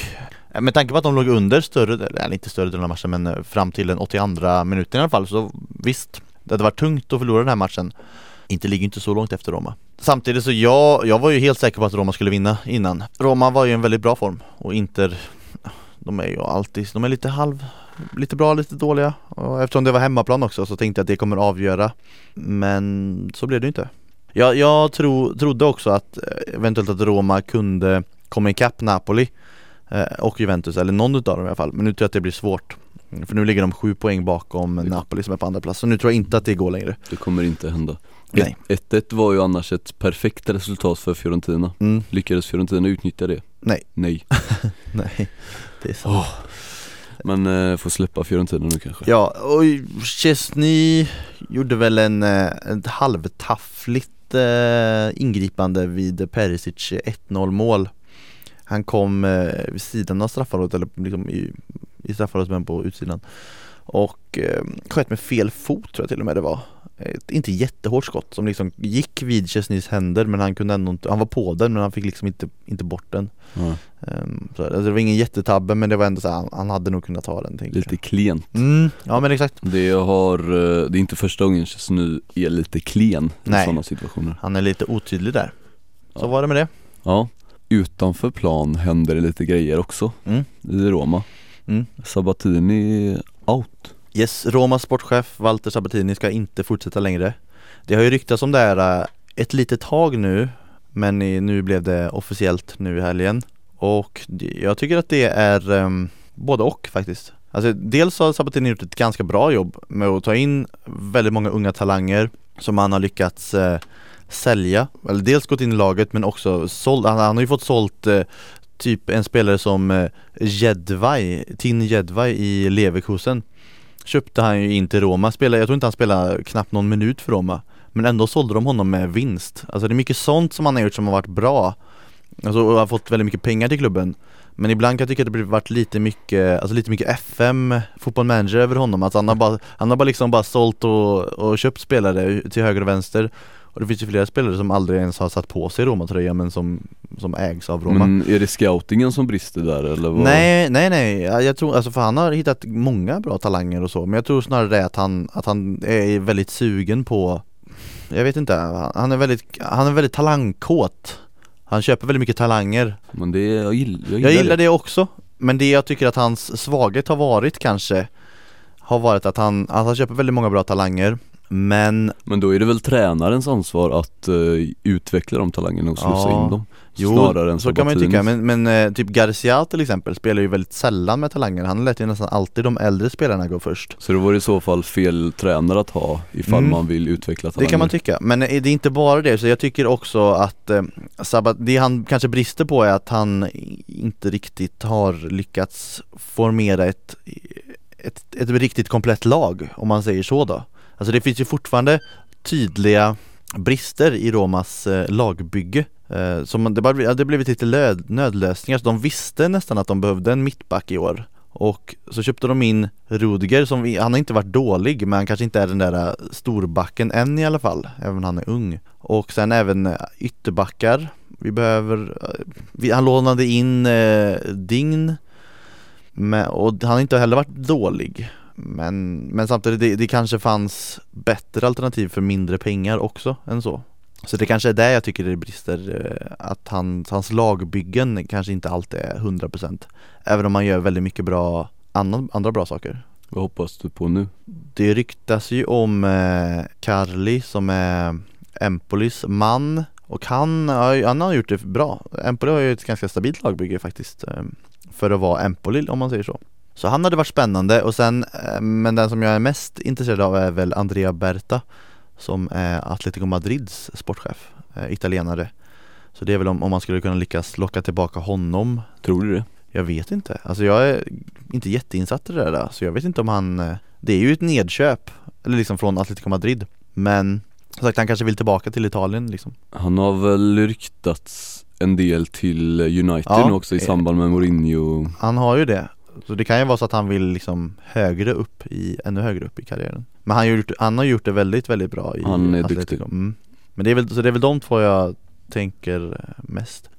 Eh, Med tanke på att de låg under större, eller inte större delen av matchen men eh, fram till den 82 minuten i alla fall så visst, det hade varit tungt att förlora den här matchen. Inte ligger inte så långt efter Roma. Samtidigt så jag, jag var ju helt säker på att Roma skulle vinna innan. Roma var ju i en väldigt bra form och Inter, de är ju alltid, de är lite halv, lite bra, lite dåliga. Och eftersom det var hemmaplan också så tänkte jag att det kommer avgöra. Men så blev det inte. Jag, jag tro, trodde också att eh, eventuellt att Roma kunde komma ikapp Napoli eh, och Juventus, eller någon utav dem i alla fall. Men nu tror jag att det blir svårt. Mm, För nu ligger de sju poäng bakom Napoli som är på andra plats. Så nu tror jag inte att det går längre. Det kommer inte hända Nej. 1-1 var ju annars ett perfekt resultat för Fiorentina Mm, Lyckades Fiorentina utnyttja det? Nej. Nej *laughs* nej, det är sant. Men eh, får släppa Fiorentina nu kanske? Ja, och Chesney gjorde väl en, eh, ett halvtaffligt eh, ingripande vid Perisic eh, 1-0 mål. Han kom eh, vid sidan av straffområdet, eller liksom i, i straffområdet men på utsidan. Och eh, sköt med fel fot tror jag till och med det var. Ett inte jättehårt skott som liksom gick vid Chesneys händer men han kunde ändå inte, han var på den men han fick liksom inte, inte bort den. Ehm, så, alltså, Det var ingen jättetabbe men det var ändå så här, han, han hade nog kunnat ta den Lite klent. Jag mm, Ja men exakt. Det har, eh, det är inte första gången nu är lite klen i Nej. sådana situationer. Han är lite otydlig där. Så Ja. var det med det. Ja, utanför plan händer det lite grejer också. Mm. i Roma. Mm. Sabatini out. Yes, Romas sportchef Walter Sabatini ska inte fortsätta längre. Det har ju ryktats om det här äh, ett litet tag nu Men nu blev det officiellt nu i helgen. Och jag tycker att det är um, både och faktiskt. Alltså dels har Sabatini gjort ett ganska bra jobb med att ta in väldigt många unga talanger Som han har lyckats eh, sälja. Eller dels gått in i laget men också sålt, han, han har ju fått sålt eh, Typ en spelare som eh, Jedvaj, Tin Jedvaj i Leverkusen. Köpte han ju in till Roma, spelade, jag tror inte han spelade knappt någon minut för Roma Men ändå sålde de honom med vinst. Alltså det är mycket sånt som han har gjort som har varit bra. Alltså och har fått väldigt mycket pengar till klubben. Men ibland kan jag tycka att det har varit lite mycket, alltså lite mycket FM, fotboll manager över honom. Alltså han har bara, han har bara liksom bara sålt och, och köpt spelare till höger och vänster. Och det finns ju flera spelare som aldrig ens har satt på sig Roma-tröja men som, som ägs av Roma. Men är det scoutingen som brister där eller vad? Nej, nej, nej. Ja, Jag tror, alltså för han har hittat många bra talanger och så Men jag tror snarare det att han, att han är väldigt sugen på Jag vet inte, han är väldigt, han är väldigt talangkåt. Han köper väldigt mycket talanger. Men det, jag gillar, jag gillar, Jag gillar det också Men det jag tycker att hans svaghet har varit kanske Har varit att han, att han köper väldigt många bra talanger Men Men då är det väl tränarens ansvar att eh, utveckla de talangerna och slussa Ja. in dem Jo, Snarare än så kan man ju tycka, men, men eh, typ Garcia till exempel spelar ju väldigt sällan med talanger. Han lät ju nästan alltid de äldre spelarna gå först. Så det var i så fall fel tränare att ha ifall Mm. man vill utveckla talanger Det kan man tycka, men eh, det är inte bara det, så jag tycker också att eh, Sabat, det han kanske brister på är att han inte riktigt har lyckats formera ett, ett, ett riktigt komplett lag, om man säger så då Alltså det finns ju fortfarande tydliga brister i Romas eh, lagbygge eh, som det, bara, det blivit lite löd, nödlösningar, så de visste nästan att de behövde en mittback i år och så köpte de in Rudiger som, vi- han har inte varit dålig men han kanske inte är den där eh, storbacken än i alla fall, även om han är ung. Och sen även eh, ytterbackar, vi behöver, eh, vi, han lånade in eh, Dign men, och han har inte heller varit dålig. Men, men samtidigt, det, det kanske fanns bättre alternativ för mindre pengar också än så. Så det kanske är där jag tycker det brister, eh, att han, hans lagbyggen kanske inte alltid är 100% Även om han gör väldigt mycket bra, andra, andra bra saker. Vad hoppas du på nu? Det ryktas ju om eh, Carli som är Empolis man. Och han, han har gjort det bra. Empoli har ju ett ganska stabilt lagbygge faktiskt eh, För att vara Empoli om man säger så Så han hade varit spännande och sen, eh, men den som jag är mest intresserad av är väl Andrea Berta Som är Atletico Madrids sportchef, eh, italienare. Så det är väl om, om man skulle kunna lyckas locka tillbaka honom. Tror du det? jag vet inte, alltså jag är inte jätteinsatt i det där så jag vet inte om han eh, Det är ju ett nedköp, eller liksom från Atletico Madrid. Men som sagt han kanske vill tillbaka till Italien liksom. Han har väl ryktats en del till United Ja, nu också i samband med Mourinho. Han har ju det Så det kan ju vara så att han vill liksom högre upp i, ännu högre upp i karriären Men han, har gjort, han har gjort det väldigt, väldigt bra i Han är Atletico. duktig. mm. Men det är, väl, så det är väl de två jag tänker eh, mest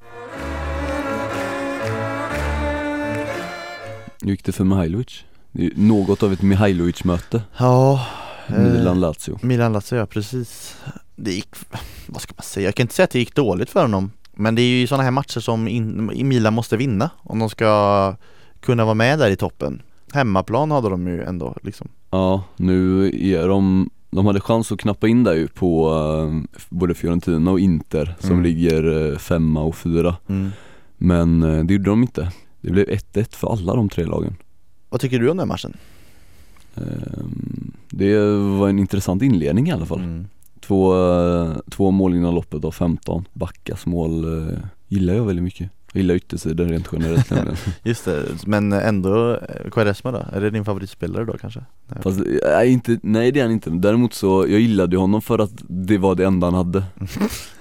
Hur gick det för Mihailovic? Det är något av ett Mihailovic-möte, Ja eh, Milan-Lazio Milan Lazio ja, precis Det gick, vad ska man säga, jag kan inte säga att det gick dåligt för honom Men det är ju sådana här matcher som in, Milan måste vinna om de ska kunna vara med där i toppen. Hemmaplan hade de ju ändå liksom. Ja, nu är de, de hade chans att knappa in där ju på eh, både Fiorentina och Inter som Mm. ligger eh, femma och fyra. Men eh, det gjorde de inte. Det blev 1-1 för alla de tre lagen. Vad tycker du om den matchen? Ehm, Det var en intressant inledning i alla fall. Mm. Två, två mål innan loppet av 15 Backas mål gillar jag väldigt mycket Jag gillar yttersidor rent generellt *laughs* nämligen Just det, men ändå Quaresma då? Är det din favoritspelare då kanske? Nej. Fast, nej, inte, nej det är han inte, däremot så, jag gillade ju honom för att det var det enda han hade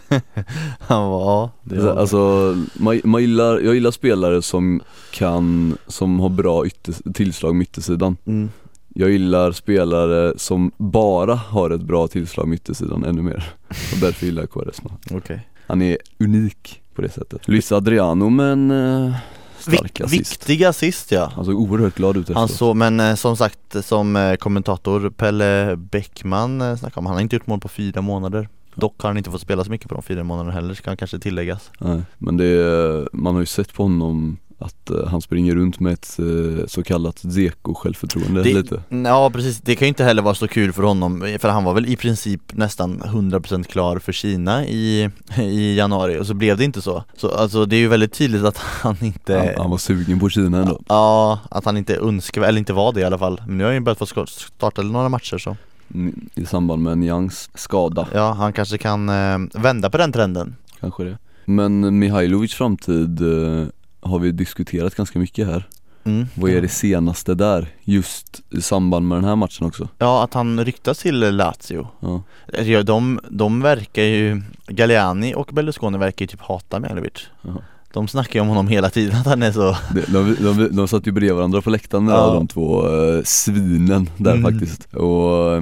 *laughs* Han var, ja, det var, Alltså, man, man gillar, jag gillar spelare som kan, som har bra ytter, tillslag med yttersidan mm. Jag gillar spelare som bara har ett bra tillslag med yttersidan ännu mer *laughs* Och därför gillar jag Quaresma okej Han är unik på det sättet. Luis Adriano med en eh, stark Vik- assist. Viktig assist ja. Han såg oerhört glad ut Han efteråt. så, men eh, som sagt som eh, kommentator Pelle Bäckman eh, snackade om, han har inte gjort mål på fyra månader. Dock har han inte fått spela så mycket på de fyra månaderna heller, ska han kanske tilläggas. Nej, men det, är- man har ju sett på honom att eh, han springer runt med ett eh, så kallat Zeko självförtroende Det- lite. Ja precis, det kan ju inte heller vara så kul för honom För han var väl i princip nästan 100% klar för Kina i, i januari och så blev det inte så. Så alltså det är ju väldigt tydligt att han inte han, han var sugen på Kina ändå. Ja, att han inte önskar, eller inte var det i alla fall. Men nu har han ju börjat få starta några matcher så. Mm, i samband med Niangs skada. Ja, han kanske kan eh, vända på den trenden. Kanske det. Men Mihailovic framtid eh, har vi diskuterat ganska mycket här mm. Vad är det senaste där? Just i samband med den här matchen också Ja, att han ryktas till Lazio Ja, Ja, de, de verkar ju, Galliani och Berlusconi verkar ju typ hata Mihailovic Jaha. De snackar ju om honom hela tiden, att han är så *laughs* de, de, de, de satt ju bredvid varandra på läktaren där, Ja. de två eh, svinen där Mm. faktiskt Och eh,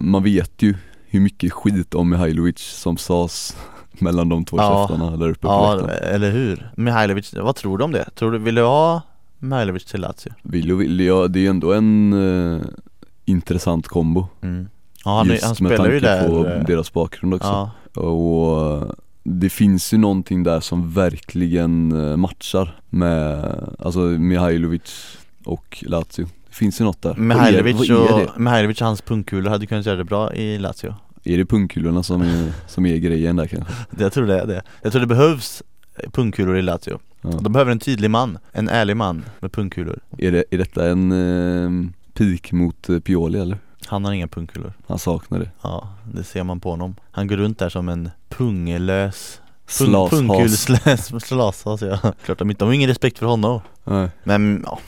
man vet ju hur mycket skit om Mihailovic som sades mellan de två Ja. käftarna där uppe på Ja, eller hur? Mihailovic, vad tror du om det? Tror du, vill du ha Mihailovic till Lazio? Vill och vill, ja det är ändå en eh, intressant kombo Mm. Ja, han, Just han med tanke där på eh, deras bakgrund också Ja, Och eh, det finns ju någonting där som verkligen eh, matchar med, alltså Mihailovic och Lazio Det finns ju något där Mihailovic är och, Mihailovic och hans pungkulor hade kunnat göra det bra i Lazio? Är det pungkulorna som är, som är grejen där kanske? *laughs* Jag tror det är det. Jag tror det behövs eh, pungkulor i Lazio. Ja. De behöver en tydlig man, en ärlig man med pungkulor. Är, det, är detta en eh, pik mot eh, Pioli eller? Han har inga pungkulor. Han saknar det. Ja, det ser man på honom. Han går runt där som en pungelös Slashas. *laughs* slashas ja. Klart de inte, de har ingen respekt för honom. Nej. Men ja,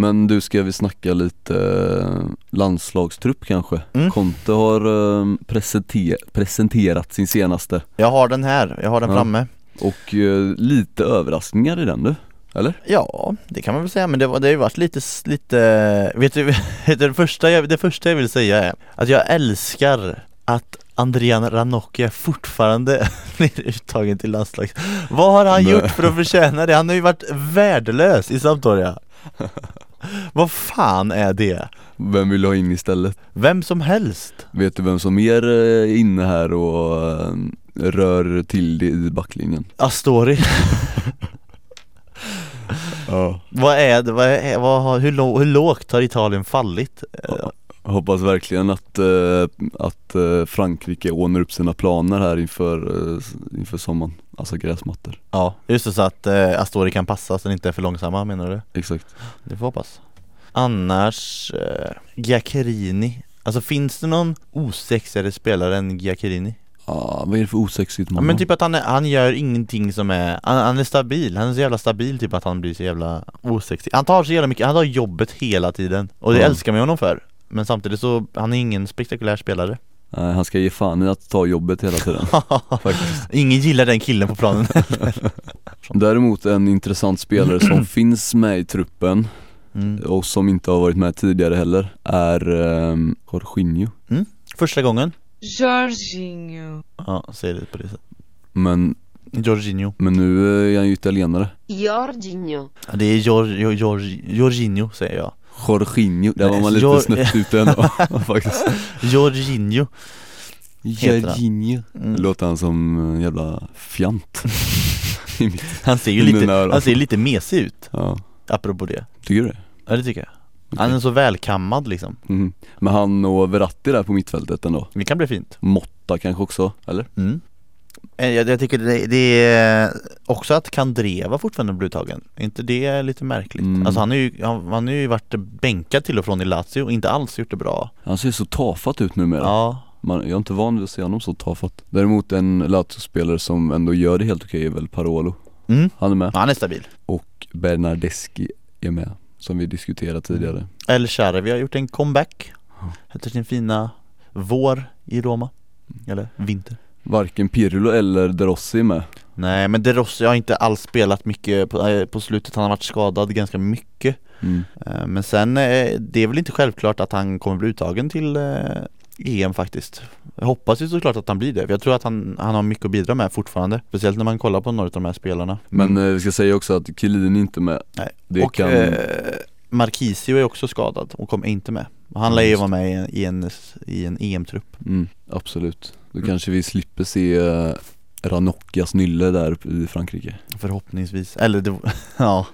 Men du, ska vi snacka lite eh, landslagstrupp kanske? Mm. Conte har eh, presenter- presenterat sin senaste jag har den här, jag har den Ja. framme och eh, lite överraskningar i den du, eller? Ja, det kan man väl säga men det, var, det har ju varit lite, lite *laughs* vet du det, första jag, det första jag vill säga är att jag älskar att Andrian Ranocchia fortfarande *laughs* blir uttagen till landslaget Vad har han Nej. gjort för att förtjäna det? Han har ju varit värdelös i Sampdoria *laughs* Vad fan är det? Vem vill du ha in istället? Vem som helst Vet du vem som mer eh, är inne här och eh, rör till i backlinjen? Astori *laughs* Ja Vad är det? Vad är, vad hur, lå, hur lågt har Italien fallit? Ja. Hoppas verkligen att, eh, att eh, Frankrike ordnar upp sina planer här inför, eh, inför sommaren. Alltså gräsmattor. Ja, just det så att eh, Astori kan passa så den inte är för långsamma menar du? Exakt. Det får hoppas. Annars, eh, Giaccherini. Alltså finns det någon osexigare spelare än Giaccherini? Ja, vad är det för osexigt Ja, man men har? typ att han, är, han gör ingenting som är, han, han är stabil, han är så jävla stabil typ att han blir så jävla osexig. Han tar så jävla mycket, han tar jobbet hela tiden. Och det Ja. älskar man honom för Men samtidigt så, han är ingen spektakulär spelare Nej, han ska ge fan i att ta jobbet hela tiden faktiskt *laughs* Ingen gillar den killen på planen. *laughs* Däremot en intressant spelare som *clears throat* finns med i truppen Mm. och som inte har varit med tidigare heller är um, Jorginho. Första gången, Jorginho. ja säg det på det sättet. Men, Jorginho. men nu är han ju italienare. Jorginho. Ja, det är Gior, Gior, Jorginho säger jag. Jorginho, där var man lite Jor- snett ute ändå *laughs* *laughs* faktiskt. Jorginho. Jorginho. Mm. Låter han som en jävla fjant. *laughs* Han ser ju lite, han ser lite mesig ut, ja, apropå det. tycker du det? Ja det tycker jag. Han är så välkammad liksom. Mm. Men han och Verratti där på mittfältet ändå. Det kan bli fint. Motta kanske också, eller? Mm. Eh, Jag, jag tycker det, det är också att Kandreva fortfarande blir uttagen, inte det lite märkligt? Mm. Alltså han har ju, han, han har ju varit bänkad till och från i Lazio och inte alls gjort det bra Han ser så tafatt ut numera. Ja, Man, jag är inte van vid att se honom så tafatt. Däremot en Lazio-spelare som ändå gör det helt okej är väl Parolo. mm. Han är med. han är stabil Och Bernardeschi är med, som vi diskuterade tidigare. El Sharawi har gjort en comeback. Efter sin fina vår i Roma Eller vinter Varken Pirlo eller De Rossi är med. Nej men De Rossi har inte alls spelat mycket på, på slutet, han har varit skadad ganska mycket Mm. Eh, Men sen, eh, det är väl inte självklart att han kommer bli uttagen till eh, EM faktiskt Jag hoppas ju såklart att han blir det, för jag tror att han, han har mycket att bidra med fortfarande Speciellt när man kollar på några av de här spelarna Men eh, vi ska säga också att Chiellini är inte med. Nej. Det Och kan... eh, Marquisio är också skadad och kommer inte med Han lär ju vara med i en, i en, i en EM-trupp Mm, absolut. Då Mm. kanske vi slipper se uh, Ranocchias nylle där uppe i Frankrike. Förhoppningsvis, eller det, *laughs* ja,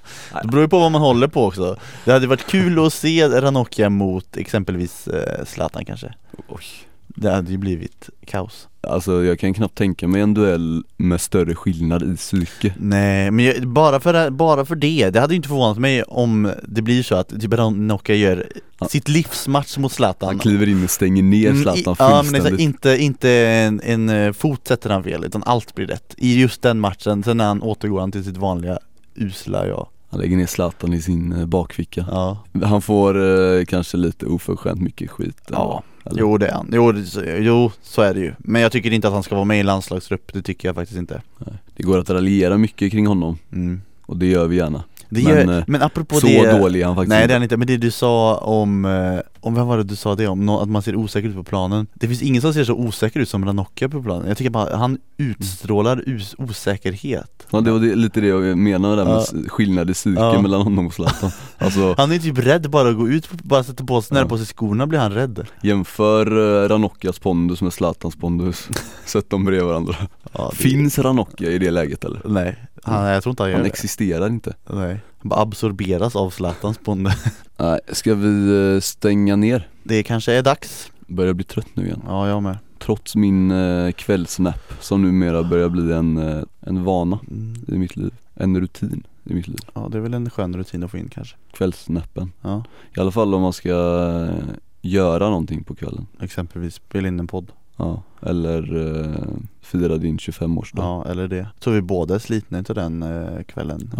det beror ju på vad man håller på också Det hade varit kul att se Ranocchia mot exempelvis eh, Zlatan kanske Oj. Det hade ju blivit kaos Alltså jag kan knappt tänka mig en duell med större skillnad i psyke. Nej, men jag, bara, för, bara för det, det hade ju inte förvånat mig om det blir så att typ Ranocchia gör Ja. sitt livsmatch mot Zlatan Han kliver in och stänger ner Mm, Zlatan i- Ja men fullständigt. inte, inte en, en eh, fot sätter han fel utan allt blir rätt I just den matchen, sen när han återgår han till sitt vanliga usla jag Han lägger ner Zlatan i sin eh, bakficka. Ja, Han får eh, kanske lite oförskämt mycket skit. Ja, eller? jo det är han, jo, det- jo så är det ju Men jag tycker inte att han ska vara med i landslagstrupp, det tycker jag faktiskt inte Nej. Det går att raljera mycket kring honom mm. och det gör vi gärna. det Men, gör, eh, men apropå så det dålig är han faktiskt Nej det är han inte, men det du sa om, eh, om vem var det du sa det om? Nå- att man ser osäker ut på planen Det finns ingen som ser så osäker ut som Ranocchia på planen Jag tycker bara, han utstrålar us- osäkerhet Ja det var det, lite det jag menade där med Ja. skillnad i psyke Ja. mellan honom och Zlatan. *laughs* Alltså Han är typ rädd bara att gå ut, bara sätta på sig, Ja. på sig skorna blir han rädd jämför uh, Ranocchias pondus med Zlatans pondus. *laughs* Sätt dem bredvid varandra. ja, det- Finns Ranocchia i det läget eller? Nej, han, jag tror inte han gör Han det existerar inte. Nej, bara absorberas av Zlatans bonde *laughs* Nej, ska vi eh, stänga ner? Det kanske är dags Börjar bli trött nu igen. Ja jag med Trots min uh, kvällsnap som numera börjar bli en, eh, en vana mm. i mitt liv. En rutin i mitt liv. Ja det är väl en skön rutin att få in kanske Kvällsnappen. Ja, I alla fall om man ska eh, göra någonting på kvällen. exempelvis spela in en podd Ja, eller uh, fira din 25-årsdag. Ja. Ja, eller det Så vi båda är slitna utav den eh, kvällen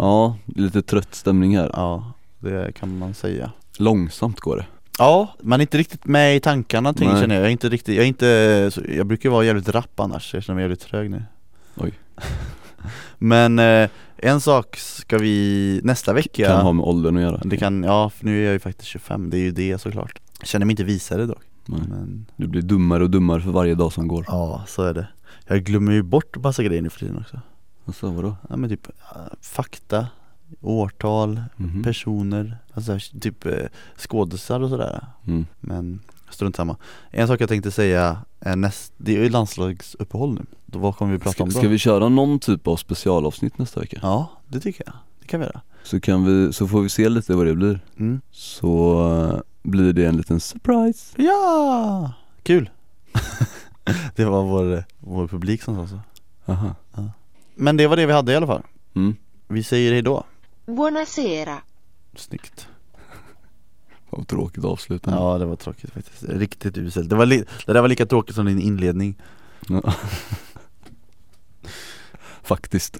lite trött stämning här. Ja, det kan man säga Långsamt går det. Ja, man är inte riktigt med i tankarna ting Nej. känner jag, jag är inte riktigt, jag är inte, jag brukar vara jävligt rapp annars, jag känner mig jävligt trög nu Oj. *laughs* Men eh, en sak ska vi nästa vecka Kan ha med åldern att göra. Det kan, ja för nu är jag ju faktiskt 25, det är ju det såklart Jag känner mig inte visare dock Nej. men Du blir dummare och dummare för varje dag som går. Ja, så är det Jag glömmer ju bort massa grejer nu för tiden också Alltså vadå? Ja men typ fakta, årtal, Mhm. personer, alltså typ eh, skådisar och sådär Mm. Men strunt samma En sak jag tänkte säga är näst, det är ju landslagsuppehåll nu Då, Vad kommer vi prata Ska, om då? ska vi köra någon typ av specialavsnitt nästa vecka? Ja, det tycker jag, det kan vi göra Så kan vi, så får vi se lite vad det blir. mm. Så blir det en liten surprise. Ja! Kul! *laughs* det var vår, vår publik som sa så Aha. Men det var det vi hade i alla fall Mm. Vi säger hejdå Buonasera. Snyggt *laughs* Vad tråkigt avslutande. Ja det var tråkigt faktiskt, riktigt uselt Det, var li- det där var lika tråkigt som din inledning Ja. *laughs* Faktiskt.